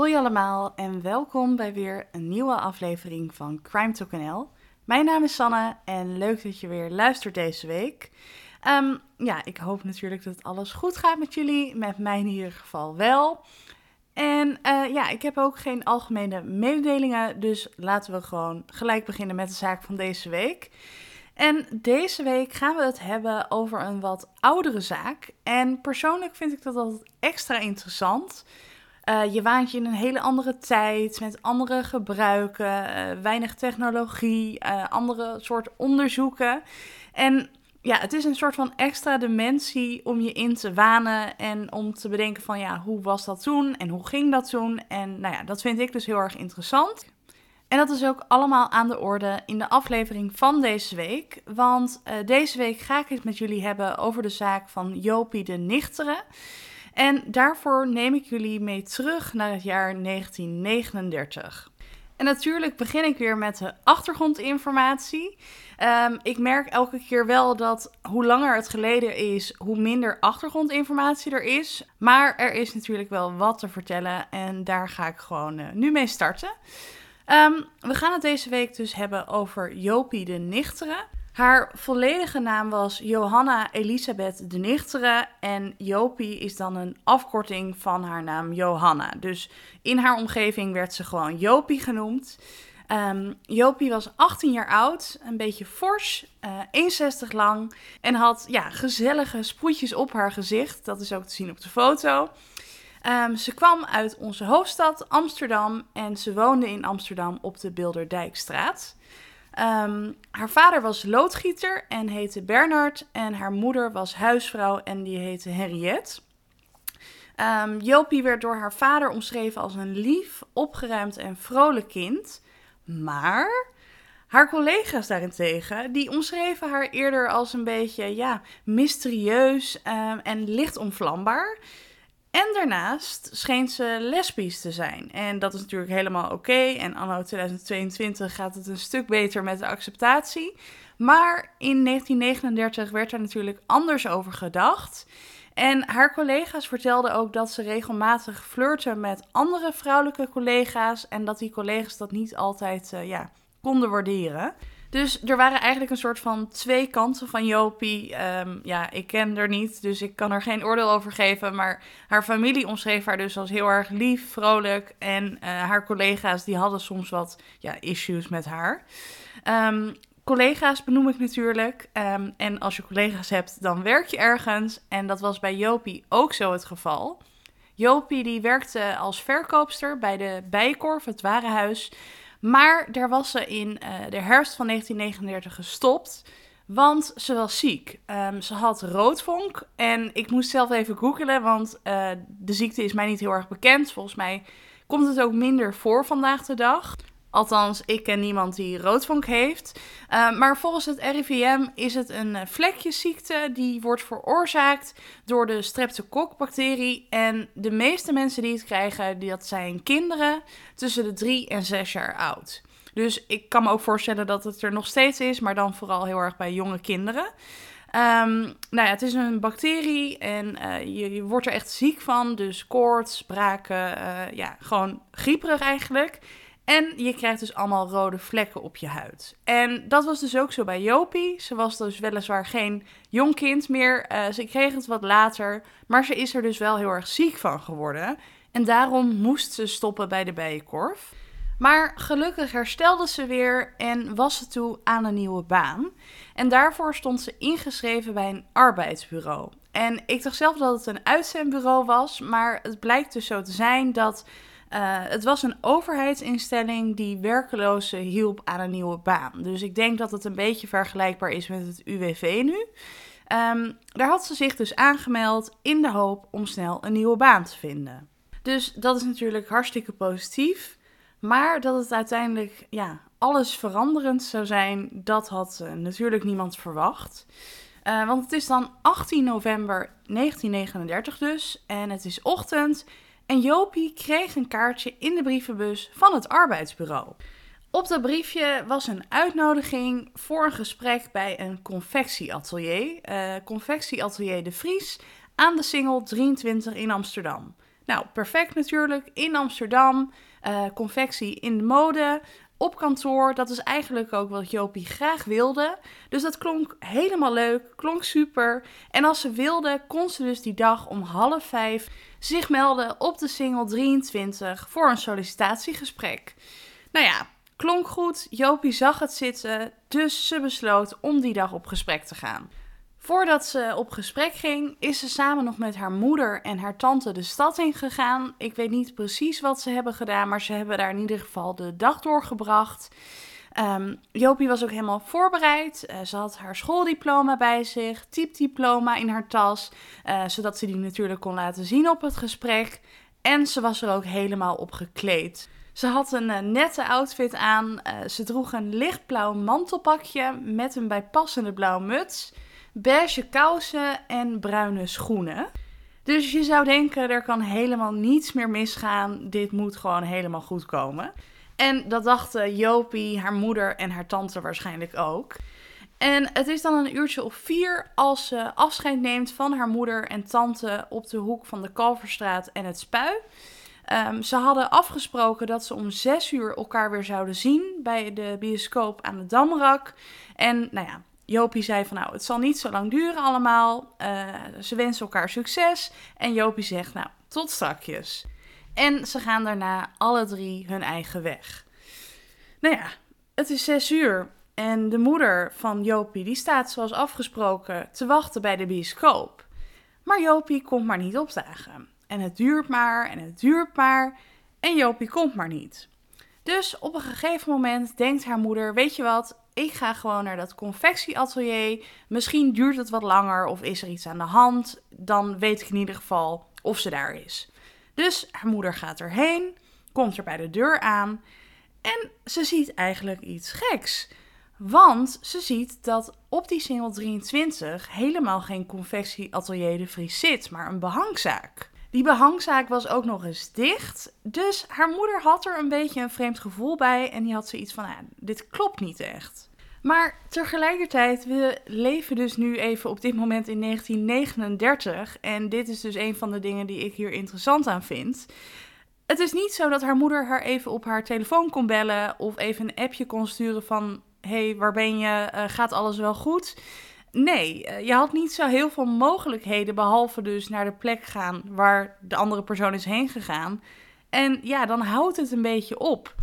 Hoi allemaal en welkom bij weer een nieuwe aflevering van Crime Talk NL. Mijn naam is Sanne en leuk dat je weer luistert deze week. Ehm, ja, ik hoop natuurlijk dat alles goed gaat met jullie, met mij in ieder geval wel. En eh, ja, ik heb ook geen algemene mededelingen, dus laten we gewoon gelijk beginnen met de zaak van deze week. En deze week gaan we het hebben over een wat oudere zaak. En persoonlijk vind ik dat altijd extra interessant. Uh, je waant je in een hele andere tijd, met andere gebruiken, uh, weinig technologie, uh, andere soort onderzoeken. En ja, het is een soort van extra dimensie om je in te wanen en om te bedenken van ja, hoe was dat toen en hoe ging dat toen? En nou ja, dat vind ik dus heel erg interessant. En dat is ook allemaal aan de orde in de aflevering van deze week. Want deze week ga ik het met jullie hebben over de zaak van Jopie de Nichteren. En daarvoor neem ik jullie mee terug naar het jaar 1939. En natuurlijk begin ik weer met de achtergrondinformatie. Um, ik merk elke keer wel dat hoe langer het geleden is, hoe minder achtergrondinformatie er is. Maar er is natuurlijk wel wat te vertellen en daar ga ik gewoon uh, nu mee starten. Um, we gaan het deze week dus hebben over Jopie de Nichteren. Haar volledige naam was Johanna Elisabeth de Nichteren en Jopie is dan een afkorting van haar naam Johanna. Dus in haar omgeving werd ze gewoon Jopie genoemd. Um, Jopie was 18 jaar oud, een beetje fors, uh, 1,60 lang en had ja, gezellige sproetjes op haar gezicht. Dat is ook te zien op de foto. Um, ze kwam uit onze hoofdstad Amsterdam en ze woonde in Amsterdam op de Bilderdijkstraat. Um, haar vader was loodgieter en heette Bernard en haar moeder was huisvrouw en die heette Henriette. Um, Jopie werd door haar vader omschreven als een lief, opgeruimd en vrolijk kind. Maar haar collega's daarentegen, die omschreven haar eerder als een beetje ja, mysterieus um, en licht onvlambaar. En daarnaast scheen ze lesbisch te zijn. En dat is natuurlijk helemaal oké. En anno 2022 gaat het een stuk beter met de acceptatie. Maar in 1939 werd er natuurlijk anders over gedacht. En haar collega's vertelden ook dat ze regelmatig flirte met andere vrouwelijke collega's. En dat die collega's dat niet altijd uh, ja, konden waarderen. Dus er waren eigenlijk een soort van twee kanten van Jopie. Um, ja, ik ken haar niet, dus ik kan er geen oordeel over geven. Maar haar familie omschreef haar dus als heel erg lief, vrolijk. En uh, haar collega's die hadden soms wat ja, issues met haar. Um, collega's benoem ik natuurlijk. Um, en als je collega's hebt, dan werk je ergens. En dat was bij Jopie ook zo het geval. Jopie die werkte als verkoopster bij de Bijenkorf, het warenhuis. Maar daar was ze in uh, de herfst van 1939 gestopt. Want ze was ziek. Um, ze had roodvonk. En ik moest zelf even googelen, want uh, de ziekte is mij niet heel erg bekend. Volgens mij komt het ook minder voor vandaag de dag. Althans, ik ken niemand die roodvonk heeft. Uh, maar volgens het RIVM is het een vlekjesziekte die wordt veroorzaakt door de streptokokbacterie. En de meeste mensen die het krijgen, dat zijn kinderen tussen de 3 en 6 jaar oud. Dus ik kan me ook voorstellen dat het er nog steeds is, maar dan vooral heel erg bij jonge kinderen. Um, nou ja, het is een bacterie en uh, je, wordt er echt ziek van. Dus koorts, braken, ja, gewoon grieperig eigenlijk. En je krijgt dus allemaal rode vlekken op je huid. En dat was dus ook zo bij Jopie. Ze was dus weliswaar geen jong kind meer. Uh, ze kreeg het wat later. Maar ze is er dus wel heel erg ziek van geworden. En daarom moest ze stoppen bij de bijenkorf. Maar gelukkig herstelde ze weer en was ze toe aan een nieuwe baan. En daarvoor stond ze ingeschreven bij een arbeidsbureau. En ik dacht zelf dat het een uitzendbureau was, maar het blijkt dus zo te zijn dat uh, het was een overheidsinstelling die werkelozen hielp aan een nieuwe baan. Dus ik denk dat het een beetje vergelijkbaar is met het UWV nu. Um, daar had ze zich dus aangemeld in de hoop om snel een nieuwe baan te vinden. Dus dat is natuurlijk hartstikke positief. Maar dat het uiteindelijk ja, alles veranderend zou zijn, dat had uh, natuurlijk niemand verwacht. Uh, want het is dan 18 november 1939 dus en het is ochtend en Jopie kreeg een kaartje in de brievenbus van het arbeidsbureau. Op dat briefje was een uitnodiging voor een gesprek bij een confectieatelier, uh, confectieatelier De Vries, aan de Singel 23 in Amsterdam. Nou, perfect natuurlijk. In Amsterdam, uh, confectie in de mode, op kantoor. Dat is eigenlijk ook wat Jopie graag wilde. Dus dat klonk helemaal leuk, klonk super. En als ze wilde, kon ze dus die dag om half vijf zich melden op de single 23 voor een sollicitatiegesprek. Nou ja, klonk goed. Jopie zag het zitten, dus ze besloot om die dag op gesprek te gaan. Voordat ze op gesprek ging, is ze samen nog met haar moeder en haar tante de stad in gegaan. Ik weet niet precies wat ze hebben gedaan, maar ze hebben daar in ieder geval de dag doorgebracht. Um, Jopie was ook helemaal voorbereid. Uh, ze had haar schooldiploma bij zich, typdiploma in haar tas, uh, zodat ze die natuurlijk kon laten zien op het gesprek. En ze was er ook helemaal op gekleed. Ze had een uh, nette outfit aan. ze droeg een lichtblauw mantelpakje met een bijpassende blauwe muts beige kousen en bruine schoenen. Dus je zou denken, er kan helemaal niets meer misgaan. Dit moet gewoon helemaal goed komen. En dat dachten Jopie, haar moeder en haar tante waarschijnlijk ook. En het is dan een uurtje of vier als ze afscheid neemt van haar moeder en tante op de hoek van de Kalverstraat en het Spui. Um, ze hadden afgesproken dat ze om zes uur elkaar weer zouden zien bij de bioscoop aan de Damrak. En nou ja, Jopie zei van nou, het zal niet zo lang duren allemaal. Uh, ze wensen elkaar succes. En Jopie zegt nou, tot strakjes. En ze gaan daarna alle drie hun eigen weg. Nou ja, het is zes uur. En de moeder van Jopie die staat zoals afgesproken te wachten bij de bioscoop. Maar Jopie komt maar niet opdagen. En het duurt maar en het duurt maar. En Jopie komt maar niet. Dus op een gegeven moment denkt haar moeder: Weet je wat, ik ga gewoon naar dat confectieatelier. Misschien duurt het wat langer of is er iets aan de hand. Dan weet ik in ieder geval of ze daar is. Dus haar moeder gaat erheen, komt er bij de deur aan en ze ziet eigenlijk iets geks. Want ze ziet dat op die single 23 helemaal geen confectieatelier de Vries zit, maar een behangzaak. Die behangzaak was ook nog eens dicht. Dus haar moeder had er een beetje een vreemd gevoel bij. En die had zoiets van: ah, dit klopt niet echt. Maar tegelijkertijd, we leven dus nu even op dit moment in 1939. En dit is dus een van de dingen die ik hier interessant aan vind. Het is niet zo dat haar moeder haar even op haar telefoon kon bellen of even een appje kon sturen van: hey, waar ben je? Uh, gaat alles wel goed? Nee, eh, je had niet zo heel veel mogelijkheden, behalve dus naar de plek gaan waar de andere persoon is heen gegaan. En ja, dan houdt het een beetje op.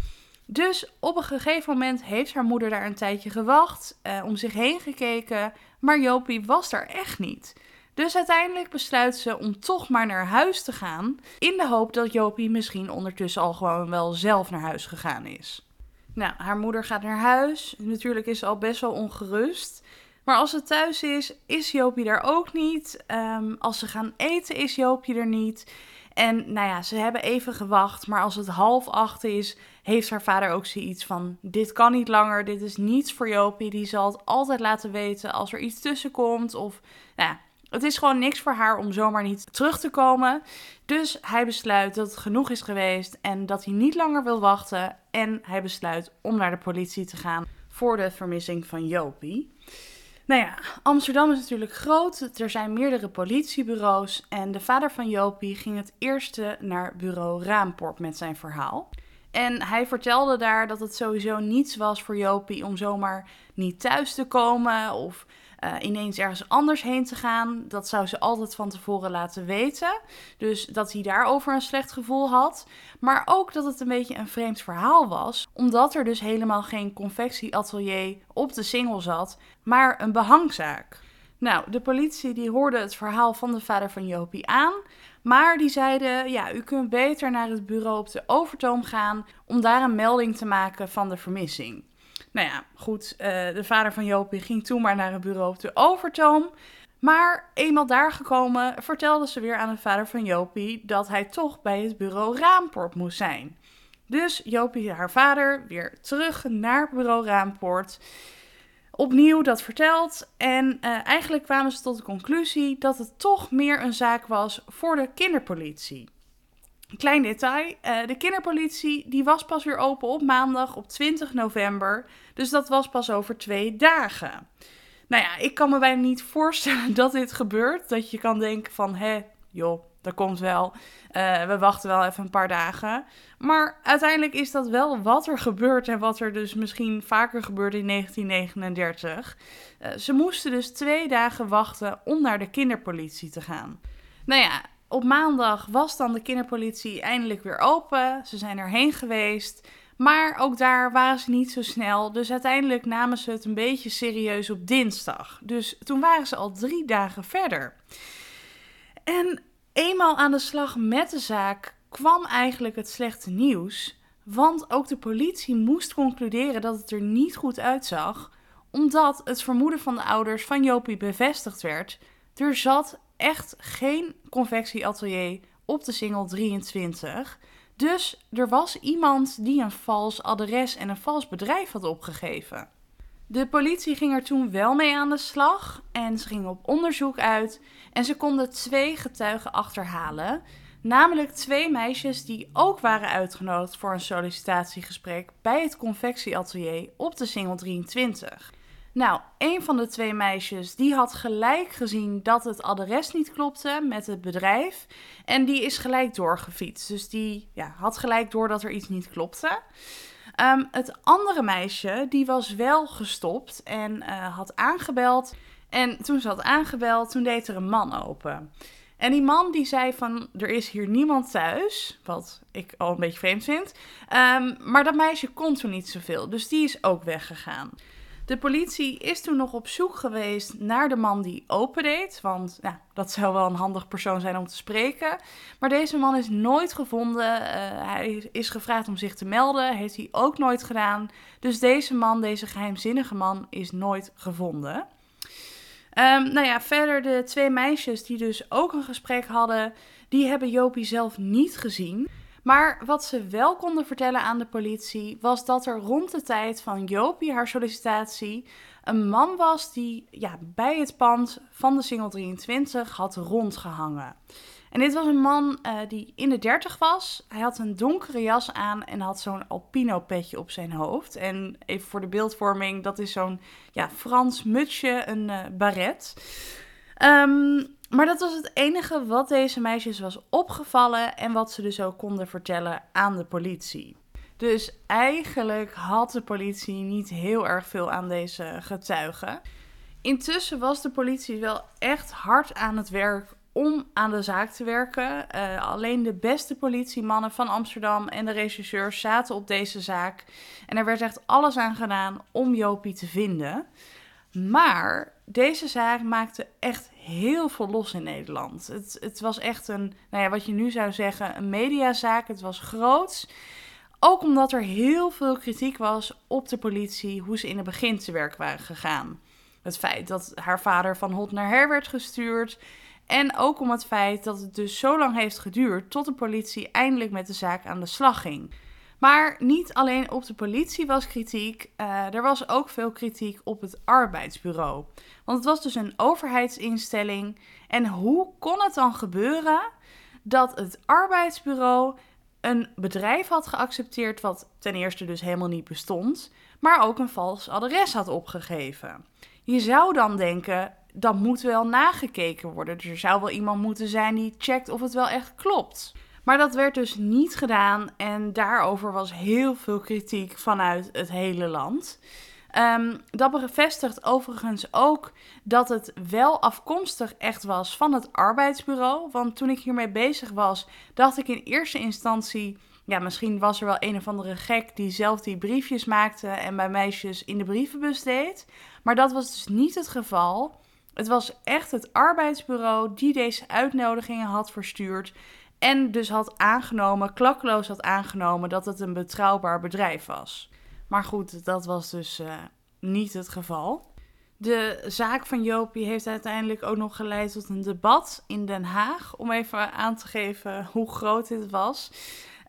Dus op een gegeven moment heeft haar moeder daar een tijdje gewacht, eh, om zich heen gekeken, maar Jopie was daar echt niet. Dus uiteindelijk besluit ze om toch maar naar huis te gaan, in de hoop dat Jopie misschien ondertussen al gewoon wel zelf naar huis gegaan is. Nou, haar moeder gaat naar huis. Natuurlijk is ze al best wel ongerust. Maar als ze thuis is, is Jopie daar ook niet. Um, als ze gaan eten, is Joopje er niet. En nou ja, ze hebben even gewacht. Maar als het half acht is, heeft haar vader ook zoiets van: Dit kan niet langer. Dit is niets voor Jopie. Die zal het altijd laten weten als er iets tussen komt. Of nou ja, het is gewoon niks voor haar om zomaar niet terug te komen. Dus hij besluit dat het genoeg is geweest en dat hij niet langer wil wachten. En hij besluit om naar de politie te gaan voor de vermissing van Jopie. Nou ja, Amsterdam is natuurlijk groot. Er zijn meerdere politiebureaus. En de vader van Jopie ging het eerste naar bureau Raamport met zijn verhaal. En hij vertelde daar dat het sowieso niets was voor Jopie om zomaar niet thuis te komen of uh, ineens ergens anders heen te gaan. Dat zou ze altijd van tevoren laten weten. Dus dat hij daarover een slecht gevoel had. Maar ook dat het een beetje een vreemd verhaal was, omdat er dus helemaal geen confectieatelier op de single zat, maar een behangzaak. Nou, de politie die hoorde het verhaal van de vader van Jopie aan. Maar die zeiden, ja, u kunt beter naar het bureau op de Overtoom gaan om daar een melding te maken van de vermissing. Nou ja, goed, uh, de vader van Jopie ging toen maar naar het bureau op de Overtoom. Maar eenmaal daar gekomen vertelde ze weer aan de vader van Jopie dat hij toch bij het bureau Raamport moest zijn. Dus Jopie, haar vader, weer terug naar bureau Raamport. Opnieuw dat verteld. En uh, eigenlijk kwamen ze tot de conclusie dat het toch meer een zaak was voor de kinderpolitie. Klein detail, uh, de kinderpolitie die was pas weer open op maandag op 20 november. Dus dat was pas over twee dagen. Nou ja, ik kan me bijna niet voorstellen dat dit gebeurt. Dat je kan denken van, hè, joh, dat komt wel. Eh, we wachten wel even een paar dagen. Maar uiteindelijk is dat wel wat er gebeurt en wat er dus misschien vaker gebeurde in 1939. Uh, ze moesten dus twee dagen wachten om naar de kinderpolitie te gaan. Nou ja, op maandag was dan de kinderpolitie eindelijk weer open. Ze zijn erheen geweest. Maar ook daar waren ze niet zo snel. Dus uiteindelijk namen ze het een beetje serieus op dinsdag. Dus toen waren ze al drie dagen verder. En eenmaal aan de slag met de zaak kwam eigenlijk het slechte nieuws. Want ook de politie moest concluderen dat het er niet goed uitzag. Omdat het vermoeden van de ouders van Jopie bevestigd werd. Er zat echt geen confectieatelier op de single 23. Dus er was iemand die een vals adres en een vals bedrijf had opgegeven. De politie ging er toen wel mee aan de slag en ze gingen op onderzoek uit en ze konden twee getuigen achterhalen. Namelijk twee meisjes die ook waren uitgenodigd voor een sollicitatiegesprek bij het confectieatelier op de Single 23. Nou, een van de twee meisjes die had gelijk gezien dat het adres niet klopte met het bedrijf. En die is gelijk doorgefietst. Dus die ja, had gelijk door dat er iets niet klopte. Ehm, het andere meisje die was wel gestopt en uh, had aangebeld. En toen ze had aangebeld, toen deed er een man open. En die man die zei van, er is hier niemand thuis, wat ik al een beetje vreemd vind. Um, maar dat meisje kon toen niet zoveel, dus die is ook weggegaan. De politie is toen nog op zoek geweest naar de man die opendeed. Want ja, dat zou wel een handig persoon zijn om te spreken. Maar deze man is nooit gevonden. Uh, hij is gevraagd om zich te melden. Heeft hij ook nooit gedaan. Dus deze man, deze geheimzinnige man, is nooit gevonden. Um, nou ja, verder de twee meisjes die dus ook een gesprek hadden, die hebben Jopie zelf niet gezien. Maar wat ze wel konden vertellen aan de politie was dat er rond de tijd van Jopie haar sollicitatie een man was die ja, bij het pand van de Single 23 had rondgehangen. En dit was een man uh, die in de 30 was. Hij had een donkere jas aan en had zo'n alpino petje op zijn hoofd. En even voor de beeldvorming, dat is zo'n ja, Frans mutsje, een uh, baret. Um, maar dat was het enige wat deze meisjes was opgevallen en wat ze dus ook konden vertellen aan de politie. Dus eigenlijk had de politie niet heel erg veel aan deze getuigen. Intussen was de politie wel echt hard aan het werk om aan de zaak te werken. Uh, alleen de beste politiemannen van Amsterdam en de rechercheurs zaten op deze zaak. En er werd echt alles aan gedaan om Jopie te vinden. Maar deze zaak maakte echt heel veel los in Nederland. Het, het was echt een, nou ja, wat je nu zou zeggen, een mediazaak. Het was groot. Ook omdat er heel veel kritiek was op de politie, hoe ze in het begin te werk waren gegaan. Het feit dat haar vader van hot naar her werd gestuurd. En ook om het feit dat het dus zo lang heeft geduurd tot de politie eindelijk met de zaak aan de slag ging. Maar niet alleen op de politie was kritiek, uh, er was ook veel kritiek op het arbeidsbureau. Want het was dus een overheidsinstelling. En hoe kon het dan gebeuren dat het arbeidsbureau een bedrijf had geaccepteerd wat ten eerste dus helemaal niet bestond, maar ook een vals adres had opgegeven? Je zou dan denken, dat moet wel nagekeken worden. Dus er zou wel iemand moeten zijn die checkt of het wel echt klopt. Maar dat werd dus niet gedaan en daarover was heel veel kritiek vanuit het hele land. Um, dat bevestigt overigens ook dat het wel afkomstig echt was van het arbeidsbureau. Want toen ik hiermee bezig was, dacht ik in eerste instantie. Ja, misschien was er wel een of andere gek die zelf die briefjes maakte en bij meisjes in de brievenbus deed. Maar dat was dus niet het geval. Het was echt het arbeidsbureau die deze uitnodigingen had verstuurd. En dus had aangenomen, klakkeloos had aangenomen dat het een betrouwbaar bedrijf was. Maar goed, dat was dus uh, niet het geval. De zaak van Jopie heeft uiteindelijk ook nog geleid tot een debat in Den Haag. Om even aan te geven hoe groot dit was.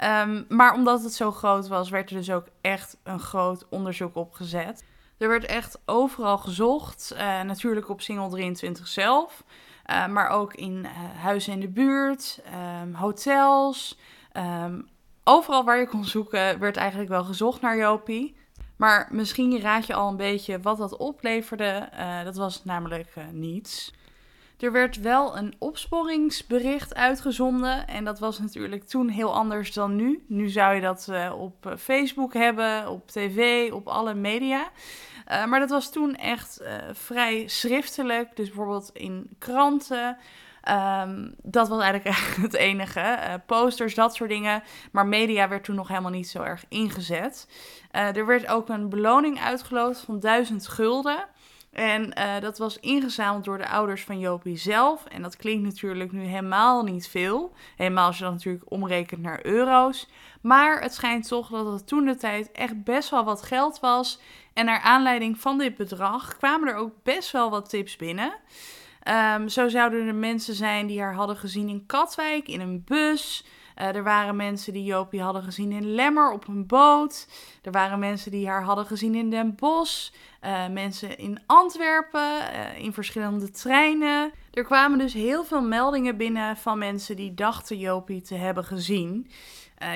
Um, maar omdat het zo groot was, werd er dus ook echt een groot onderzoek opgezet. Er werd echt overal gezocht. Uh, natuurlijk op Single 23 zelf. Uh, maar ook in uh, huizen in de buurt, um, hotels. Um, overal waar je kon zoeken, werd eigenlijk wel gezocht naar Jopie. Maar misschien raad je al een beetje wat dat opleverde. Uh, dat was namelijk niets. Er werd wel een opsporingsbericht uitgezonden. En dat was natuurlijk toen heel anders dan nu. Nu zou je dat uh, op Facebook hebben, op tv, op alle media. Uh, maar dat was toen echt vrij schriftelijk. Dus bijvoorbeeld in kranten. Um, dat was eigenlijk het enige. posters, dat soort dingen. Maar media werd toen nog helemaal niet zo erg ingezet. er werd ook een beloning uitgeloofd van 1000 gulden. En uh, dat was ingezameld door de ouders van Jopie zelf. En dat klinkt natuurlijk nu helemaal niet veel. Helemaal als je dat natuurlijk omrekent naar euro's. Maar het schijnt toch dat het toen de tijd echt best wel wat geld was. En naar aanleiding van dit bedrag kwamen er ook best wel wat tips binnen. Um, zo zouden er mensen zijn die haar hadden gezien in Katwijk, in een bus. Uh, er waren mensen die Jopie hadden gezien in Lemmer op een boot. Er waren mensen die haar hadden gezien in Den Bosch. Uh, mensen in Antwerpen, uh, in verschillende treinen. Er kwamen dus heel veel meldingen binnen van mensen die dachten Jopie te hebben gezien.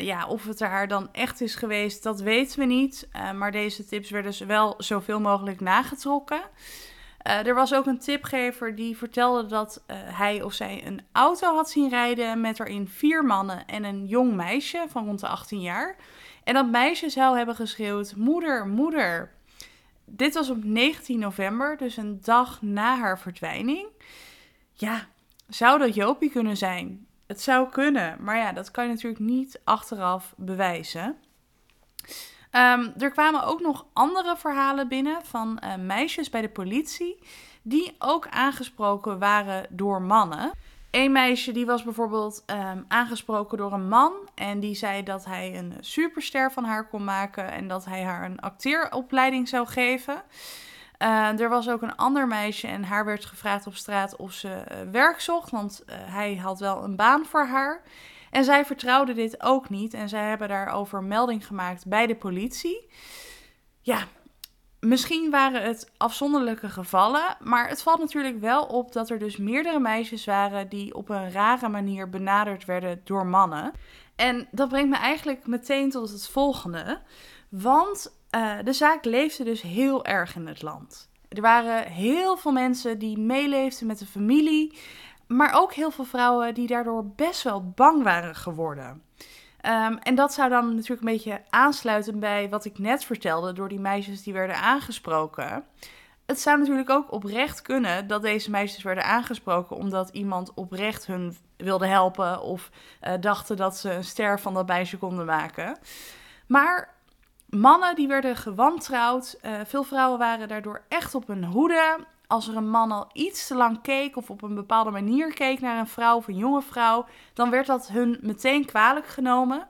ja, of het er haar dan echt is geweest, dat weten we niet. maar deze tips werden dus wel zoveel mogelijk nagetrokken. Uh, er was ook een tipgever die vertelde dat uh, hij of zij een auto had zien rijden met erin vier mannen en een jong meisje van rond de 18 jaar. En dat meisje zou hebben geschreeuwd: Moeder, moeder. Dit was op 19 november, dus een dag na haar verdwijning. Ja, zou dat Jopie kunnen zijn? Het zou kunnen, maar ja, dat kan je natuurlijk niet achteraf bewijzen. Um, er kwamen ook nog andere verhalen binnen van uh, meisjes bij de politie die ook aangesproken waren door mannen. Een meisje die was bijvoorbeeld um, aangesproken door een man en die zei dat hij een superster van haar kon maken en dat hij haar een acteeropleiding zou geven. Uh, er was ook een ander meisje en haar werd gevraagd op straat of ze uh, werk zocht, want hij had wel een baan voor haar. En zij vertrouwden dit ook niet en zij hebben daarover melding gemaakt bij de politie. Ja, misschien waren het afzonderlijke gevallen, maar het valt natuurlijk wel op dat er dus meerdere meisjes waren die op een rare manier benaderd werden door mannen. En dat brengt me eigenlijk meteen tot het volgende. Want uh, de zaak leefde dus heel erg in het land. Er waren heel veel mensen die meeleefden met de familie. Maar ook heel veel vrouwen die daardoor best wel bang waren geworden. Um, en dat zou dan natuurlijk een beetje aansluiten bij wat ik net vertelde door die meisjes die werden aangesproken. Het zou natuurlijk ook oprecht kunnen dat deze meisjes werden aangesproken omdat iemand oprecht hun wilde helpen of uh, dachten dat ze een ster van dat meisje konden maken. Maar mannen die werden gewantrouwd. Uh, veel vrouwen waren daardoor echt op hun hoede als er een man al iets te lang keek of op een bepaalde manier keek naar een vrouw of een jonge vrouw, dan werd dat hun meteen kwalijk genomen.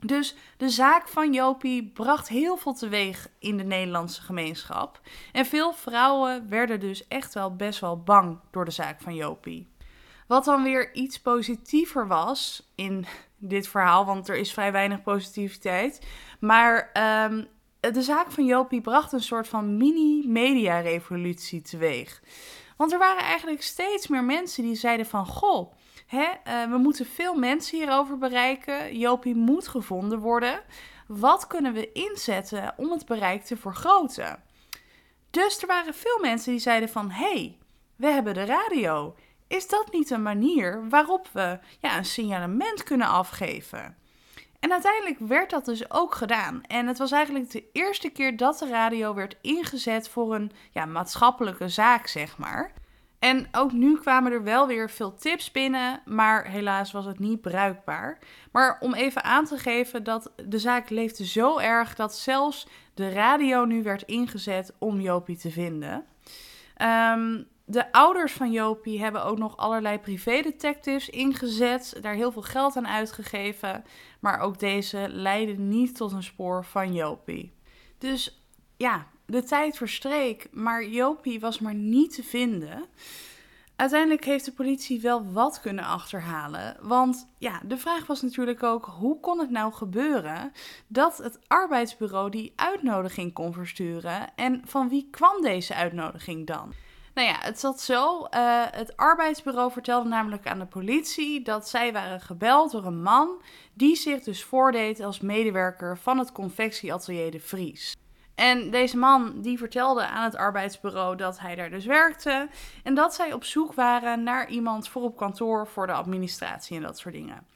Dus de zaak van Jopie bracht heel veel teweeg in de Nederlandse gemeenschap. En veel vrouwen werden dus echt wel best wel bang door de zaak van Jopie. Wat dan weer iets positiever was in dit verhaal, want er is vrij weinig positiviteit. Maar um, de zaak van Jopie bracht een soort van mini-media-revolutie teweeg. Want er waren eigenlijk steeds meer mensen die zeiden van... Goh, hè, uh, we moeten veel mensen hierover bereiken. Jopie moet gevonden worden. Wat kunnen we inzetten om het bereik te vergroten? Dus er waren veel mensen die zeiden van... hey, we hebben de radio. Is dat niet een manier waarop we ja, een signalement kunnen afgeven? En uiteindelijk werd dat dus ook gedaan. En het was eigenlijk de eerste keer dat de radio werd ingezet voor een ja, maatschappelijke zaak, zeg maar. En ook nu kwamen er wel weer veel tips binnen, maar helaas was het niet bruikbaar. Maar om even aan te geven dat de zaak leefde zo erg dat zelfs de radio nu werd ingezet om Jopie te vinden. Um, de ouders van Jopie hebben ook nog allerlei privédetectives ingezet, daar heel veel geld aan uitgegeven, maar ook deze leidden niet tot een spoor van Jopie. Dus ja, de tijd verstreek, maar Jopie was maar niet te vinden. Uiteindelijk heeft de politie wel wat kunnen achterhalen. Want ja, de vraag was natuurlijk ook: hoe kon het nou gebeuren dat het arbeidsbureau die uitnodiging kon versturen? En van wie kwam deze uitnodiging dan? Nou ja, het zat zo. Uh, het arbeidsbureau vertelde namelijk aan de politie dat zij waren gebeld door een man die zich dus voordeed als medewerker van het confectieatelier De Vries. En deze man die vertelde aan het arbeidsbureau dat hij daar dus werkte en dat zij op zoek waren naar iemand voor op kantoor voor de administratie en dat soort dingen.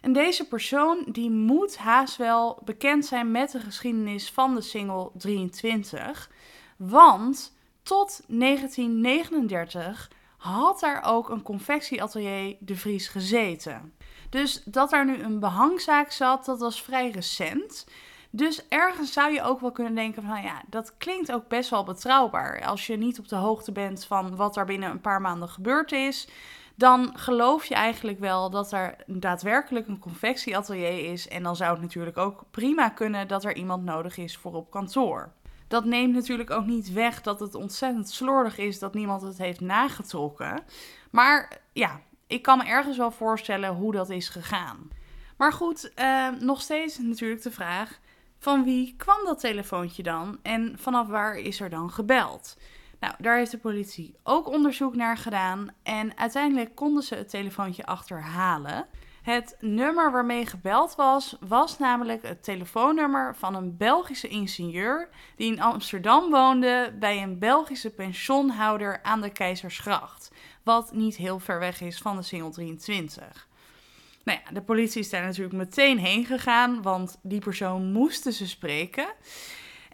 En deze persoon die moet haast wel bekend zijn met de geschiedenis van de single 23, want tot 1939 had daar ook een confectieatelier De Vries gezeten. Dus dat daar nu een behangzaak zat, dat was vrij recent. Dus ergens zou je ook wel kunnen denken van, nou ja, dat klinkt ook best wel betrouwbaar. Als je niet op de hoogte bent van wat er binnen een paar maanden gebeurd is, dan geloof je eigenlijk wel dat er daadwerkelijk een confectieatelier is. En dan zou het natuurlijk ook prima kunnen dat er iemand nodig is voor op kantoor. Dat neemt natuurlijk ook niet weg dat het ontzettend slordig is dat niemand het heeft nagetrokken. Maar ja, ik kan me ergens wel voorstellen hoe dat is gegaan. Maar goed, eh, nog steeds natuurlijk de vraag: van wie kwam dat telefoontje dan en vanaf waar is er dan gebeld? Nou, daar heeft de politie ook onderzoek naar gedaan en uiteindelijk konden ze het telefoontje achterhalen. Het nummer waarmee gebeld was, was namelijk het telefoonnummer van een Belgische ingenieur die in Amsterdam woonde bij een Belgische pensioenhouder aan de Keizersgracht, wat niet heel ver weg is van de Singel 23. Nou ja, de politie is daar natuurlijk meteen heen gegaan, want die persoon moesten ze spreken.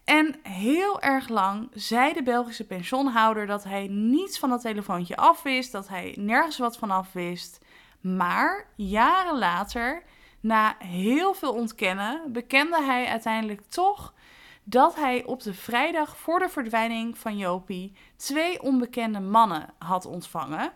En heel erg lang zei de Belgische pensioenhouder dat hij niets van dat telefoontje afwist, dat hij nergens wat van afwist. Maar jaren later, na heel veel ontkennen, bekende hij uiteindelijk toch dat hij op de vrijdag voor de verdwijning van Jopie twee onbekende mannen had ontvangen.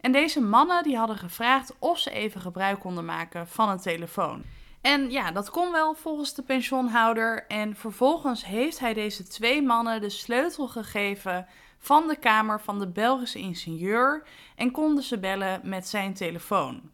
En deze mannen die hadden gevraagd of ze even gebruik konden maken van een telefoon. En ja, dat kon wel volgens de pensioenhouder. En vervolgens heeft hij deze twee mannen de sleutel gegeven van de kamer van de Belgische ingenieur en konden ze bellen met zijn telefoon.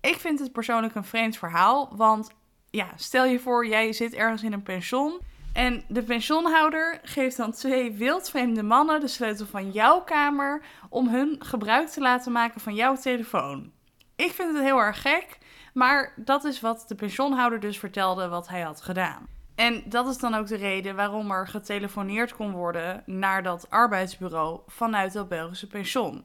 Ik vind het persoonlijk een vreemd verhaal, want ja, stel je voor, jij zit ergens in een pension en de pensioenhouder geeft dan twee wildvreemde mannen de sleutel van jouw kamer om hun gebruik te laten maken van jouw telefoon. Ik vind het heel erg gek, maar dat is wat de pensioenhouder dus vertelde wat hij had gedaan. En dat is dan ook de reden waarom er getelefoneerd kon worden naar dat arbeidsbureau vanuit dat Belgische pensioen.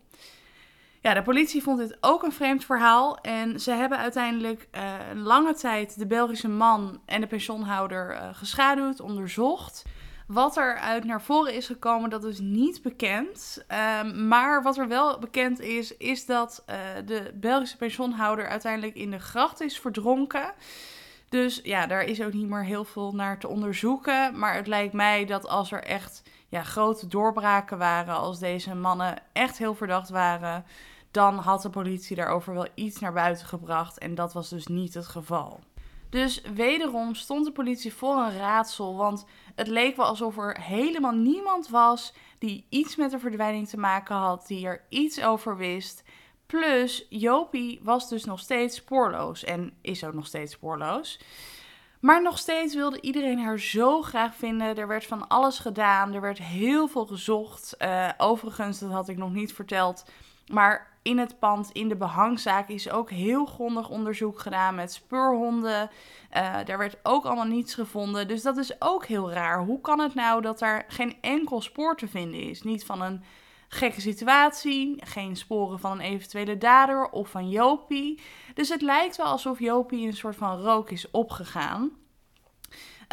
Ja, de politie vond dit ook een vreemd verhaal. En ze hebben uiteindelijk een lange tijd de Belgische man en de pensioenhouder uh, geschaduwd, onderzocht. Wat er uit naar voren is gekomen, dat is niet bekend. Um, maar wat er wel bekend is, is dat uh, de Belgische pensioenhouder uiteindelijk in de gracht is verdronken. Dus ja, daar is ook niet meer heel veel naar te onderzoeken. Maar het lijkt mij dat als er echt ja, grote doorbraken waren, als deze mannen echt heel verdacht waren, dan had de politie daarover wel iets naar buiten gebracht. En dat was dus niet het geval. Dus wederom stond de politie voor een raadsel, want het leek wel alsof er helemaal niemand was die iets met de verdwijning te maken had, die er iets over wist. Plus, Jopie was dus nog steeds spoorloos en is ook nog steeds spoorloos. Maar nog steeds wilde iedereen haar zo graag vinden. Er werd van alles gedaan. Er werd heel veel gezocht. Uh, overigens, dat had ik nog niet verteld. Maar in het pand, in de behangzaak, is ook heel grondig onderzoek gedaan met speurhonden. Uh, daar werd ook allemaal niets gevonden. Dus dat is ook heel raar. Hoe kan het nou dat er geen enkel spoor te vinden is? Niet van een gekke situatie, geen sporen van een eventuele dader of van Jopie. Dus het lijkt wel alsof Jopie een soort van rook is opgegaan.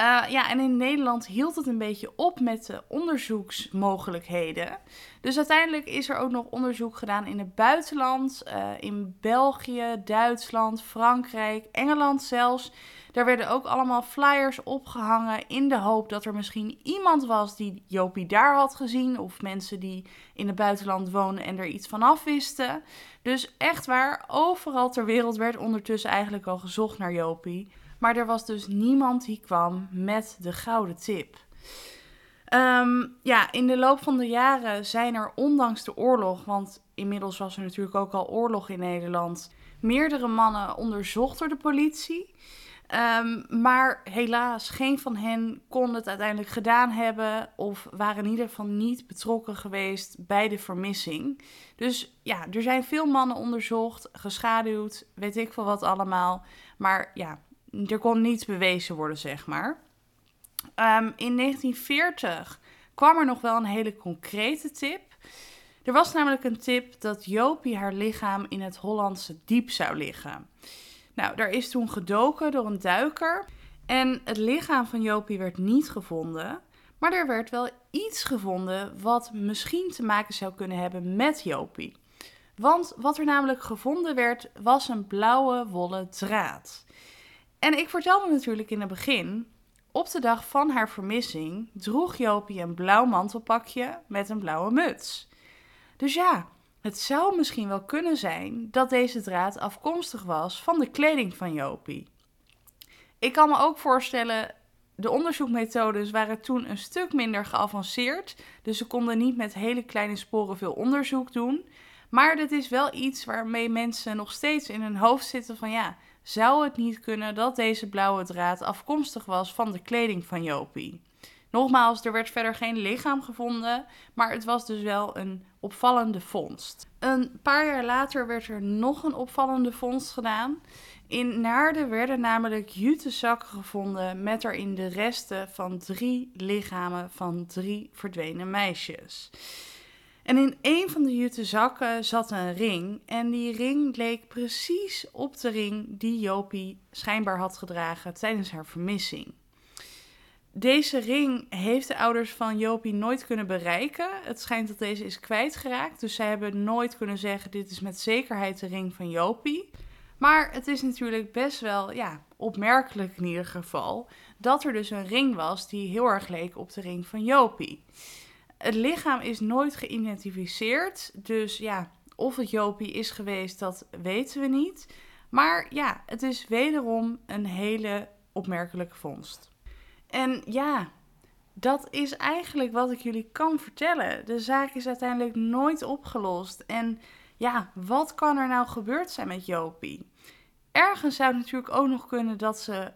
Uh, ja, en in Nederland hield het een beetje op met de onderzoeksmogelijkheden. Dus uiteindelijk is er ook nog onderzoek gedaan in het buitenland, uh, in België, Duitsland, Frankrijk, Engeland zelfs. Daar werden ook allemaal flyers opgehangen in de hoop dat er misschien iemand was die Jopie daar had gezien. Of mensen die in het buitenland wonen en er iets van afwisten. Dus echt waar, overal ter wereld werd ondertussen eigenlijk al gezocht naar Jopie. Maar er was dus niemand die kwam met de gouden tip. Um, ja, in de loop van de jaren zijn er, ondanks de oorlog, want inmiddels was er natuurlijk ook al oorlog in Nederland, meerdere mannen onderzocht door de politie. Um, maar helaas, geen van hen kon het uiteindelijk gedaan hebben of waren in ieder geval niet betrokken geweest bij de vermissing. Dus ja, er zijn veel mannen onderzocht, geschaduwd, weet ik veel wat allemaal. Maar ja, er kon niets bewezen worden, zeg maar. Ehm, in 1940 kwam er nog wel een hele concrete tip. Er was namelijk een tip dat Jopie haar lichaam in het Hollandse diep zou liggen. Nou, daar is toen gedoken door een duiker. En het lichaam van Jopie werd niet gevonden. Maar er werd wel iets gevonden wat misschien te maken zou kunnen hebben met Jopie. Want wat er namelijk gevonden werd, was een blauwe wollen draad. En ik vertelde natuurlijk in het begin, op de dag van haar vermissing droeg Jopie een blauw mantelpakje met een blauwe muts. Dus ja, het zou misschien wel kunnen zijn dat deze draad afkomstig was van de kleding van Jopie. Ik kan me ook voorstellen, de onderzoekmethodes waren toen een stuk minder geavanceerd, dus ze konden niet met hele kleine sporen veel onderzoek doen. Maar dit is wel iets waarmee mensen nog steeds in hun hoofd zitten van ja, zou het niet kunnen dat deze blauwe draad afkomstig was van de kleding van Jopie? Nogmaals, er werd verder geen lichaam gevonden, maar het was dus wel een opvallende vondst. Een paar jaar later werd er nog een opvallende vondst gedaan. In Naarden werden namelijk jutezakken gevonden met erin de resten van drie lichamen van drie verdwenen meisjes. En in een van de jute zakken zat een ring. En die ring leek precies op de ring die Jopie schijnbaar had gedragen tijdens haar vermissing. Deze ring heeft de ouders van Jopie nooit kunnen bereiken. Het schijnt dat deze is kwijtgeraakt. Dus zij hebben nooit kunnen zeggen: dit is met zekerheid de ring van Jopie. Maar het is natuurlijk best wel ja, opmerkelijk in ieder geval dat er dus een ring was die heel erg leek op de ring van Jopie. Het lichaam is nooit geïdentificeerd. Dus ja, of het Jopie is geweest, dat weten we niet. Maar ja, het is wederom een hele opmerkelijke vondst. En ja, dat is eigenlijk wat ik jullie kan vertellen. De zaak is uiteindelijk nooit opgelost. En ja, wat kan er nou gebeurd zijn met Jopie? Ergens zou het natuurlijk ook nog kunnen dat ze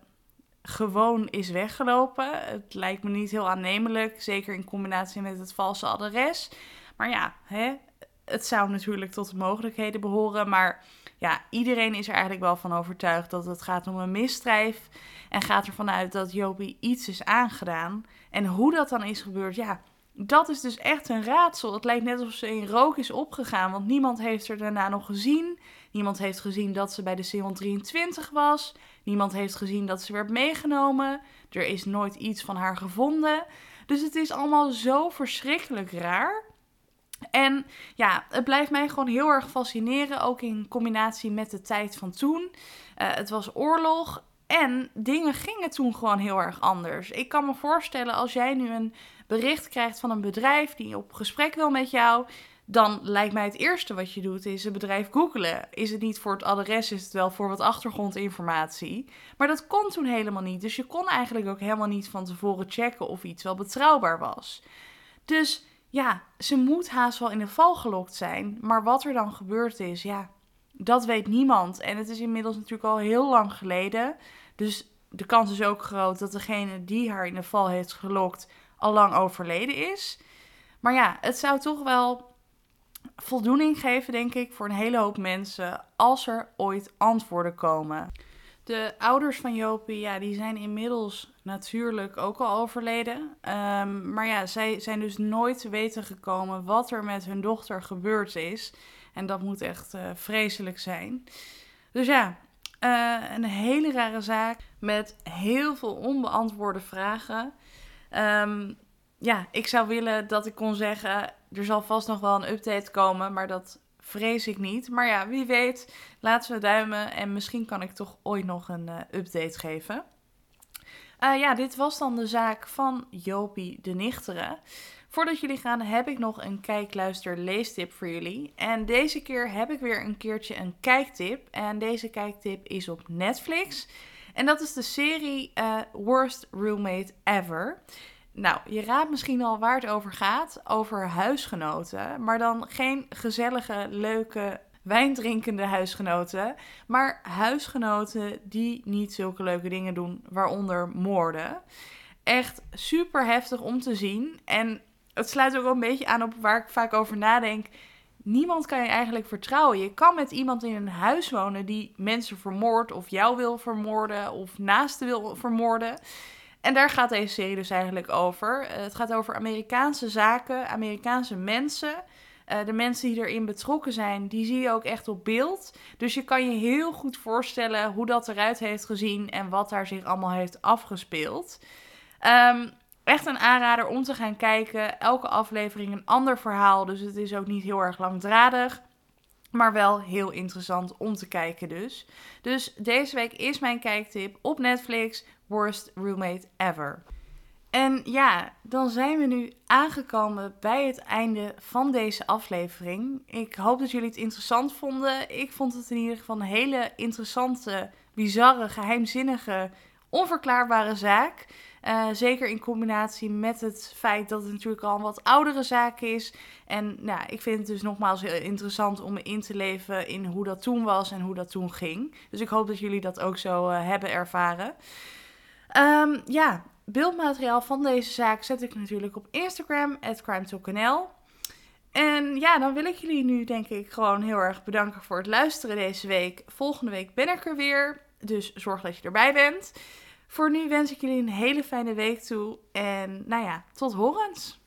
gewoon is weggelopen. Het lijkt me niet heel aannemelijk, zeker in combinatie met het valse adres. Maar ja, hè, het zou natuurlijk tot de mogelijkheden behoren. Maar ja, iedereen is er eigenlijk wel van overtuigd dat het gaat om een misdrijf. En gaat ervan uit dat Jopie iets is aangedaan. En hoe dat dan is gebeurd, ja, dat is dus echt een raadsel. Het lijkt net alsof ze in rook is opgegaan, want niemand heeft er daarna nog gezien. Niemand heeft gezien dat ze bij de C-123 was. Niemand heeft gezien dat ze werd meegenomen. Er is nooit iets van haar gevonden. Dus het is allemaal zo verschrikkelijk raar. En ja, het blijft mij gewoon heel erg fascineren, ook in combinatie met de tijd van toen. Uh, het was oorlog en dingen gingen toen gewoon heel erg anders. Ik kan me voorstellen als jij nu een bericht krijgt van een bedrijf die op gesprek wil met jou, dan lijkt mij het eerste wat je doet is een bedrijf googelen. Is het niet voor het adres, is het wel voor wat achtergrondinformatie. Maar dat kon toen helemaal niet. Dus je kon eigenlijk ook helemaal niet van tevoren checken of iets wel betrouwbaar was. Dus ja, ze moet haast wel in de val gelokt zijn. Maar wat er dan gebeurd is, ja, dat weet niemand. En het is inmiddels natuurlijk al heel lang geleden. Dus de kans is ook groot dat degene die haar in de val heeft gelokt al lang overleden is. Maar ja, het zou toch wel voldoening geven, denk ik, voor een hele hoop mensen als er ooit antwoorden komen. De ouders van Jopie, ja, die zijn inmiddels natuurlijk ook al overleden. Ehm, maar ja, zij zijn dus nooit te weten gekomen wat er met hun dochter gebeurd is. En dat moet echt uh, vreselijk zijn. Dus ja, uh, een hele rare zaak met heel veel onbeantwoorde vragen. Um, ja, ik zou willen dat ik kon zeggen, er zal vast nog wel een update komen, maar dat vrees ik niet. Maar ja, wie weet, laten we duimen en misschien kan ik toch ooit nog een uh, update geven. Uh, ja, dit was dan de zaak van Jopie de Nichteren. Voordat jullie gaan, heb ik nog een kijk, luister, leestip voor jullie. En deze keer heb ik weer een keertje een kijktip. En deze kijktip is op Netflix. En dat is de serie uh, Worst Roommate Ever. Nou, je raadt misschien al waar het over gaat. Over huisgenoten. Maar dan geen gezellige, leuke, wijndrinkende huisgenoten. Maar huisgenoten die niet zulke leuke dingen doen, waaronder moorden. Echt super heftig om te zien. En het sluit ook wel een beetje aan op waar ik vaak over nadenk. Niemand kan je eigenlijk vertrouwen. Je kan met iemand in een huis wonen die mensen vermoordt of jou wil vermoorden of naasten wil vermoorden. En daar gaat deze serie dus eigenlijk over. Eh, het gaat over Amerikaanse zaken, Amerikaanse mensen. Uh, de mensen die erin betrokken zijn, die zie je ook echt op beeld. Dus je kan je heel goed voorstellen hoe dat eruit heeft gezien en wat daar zich allemaal heeft afgespeeld. Um, echt een aanrader om te gaan kijken. Elke aflevering een ander verhaal, dus het is ook niet heel erg langdradig. Maar wel heel interessant om te kijken dus. Dus deze week is mijn kijktip op Netflix Worst Roommate Ever. En ja, dan zijn we nu aangekomen bij het einde van deze aflevering. Ik hoop dat jullie het interessant vonden. Ik vond het in ieder geval een hele interessante, bizarre, geheimzinnige, onverklaarbare zaak. Uh, zeker in combinatie met het feit dat het natuurlijk al een wat oudere zaak is. En nou, ik vind het dus nogmaals heel interessant om me in te leven in hoe dat toen was en hoe dat toen ging. Dus ik hoop dat jullie dat ook zo uh, hebben ervaren. Um, ja, beeldmateriaal van deze zaak zet ik natuurlijk op Instagram, crimetalknl. En ja, dan wil ik jullie nu denk ik gewoon heel erg bedanken voor het luisteren deze week. Volgende week ben ik er weer, dus zorg dat je erbij bent. Voor nu wens ik jullie een hele fijne week toe en nou ja, tot horens.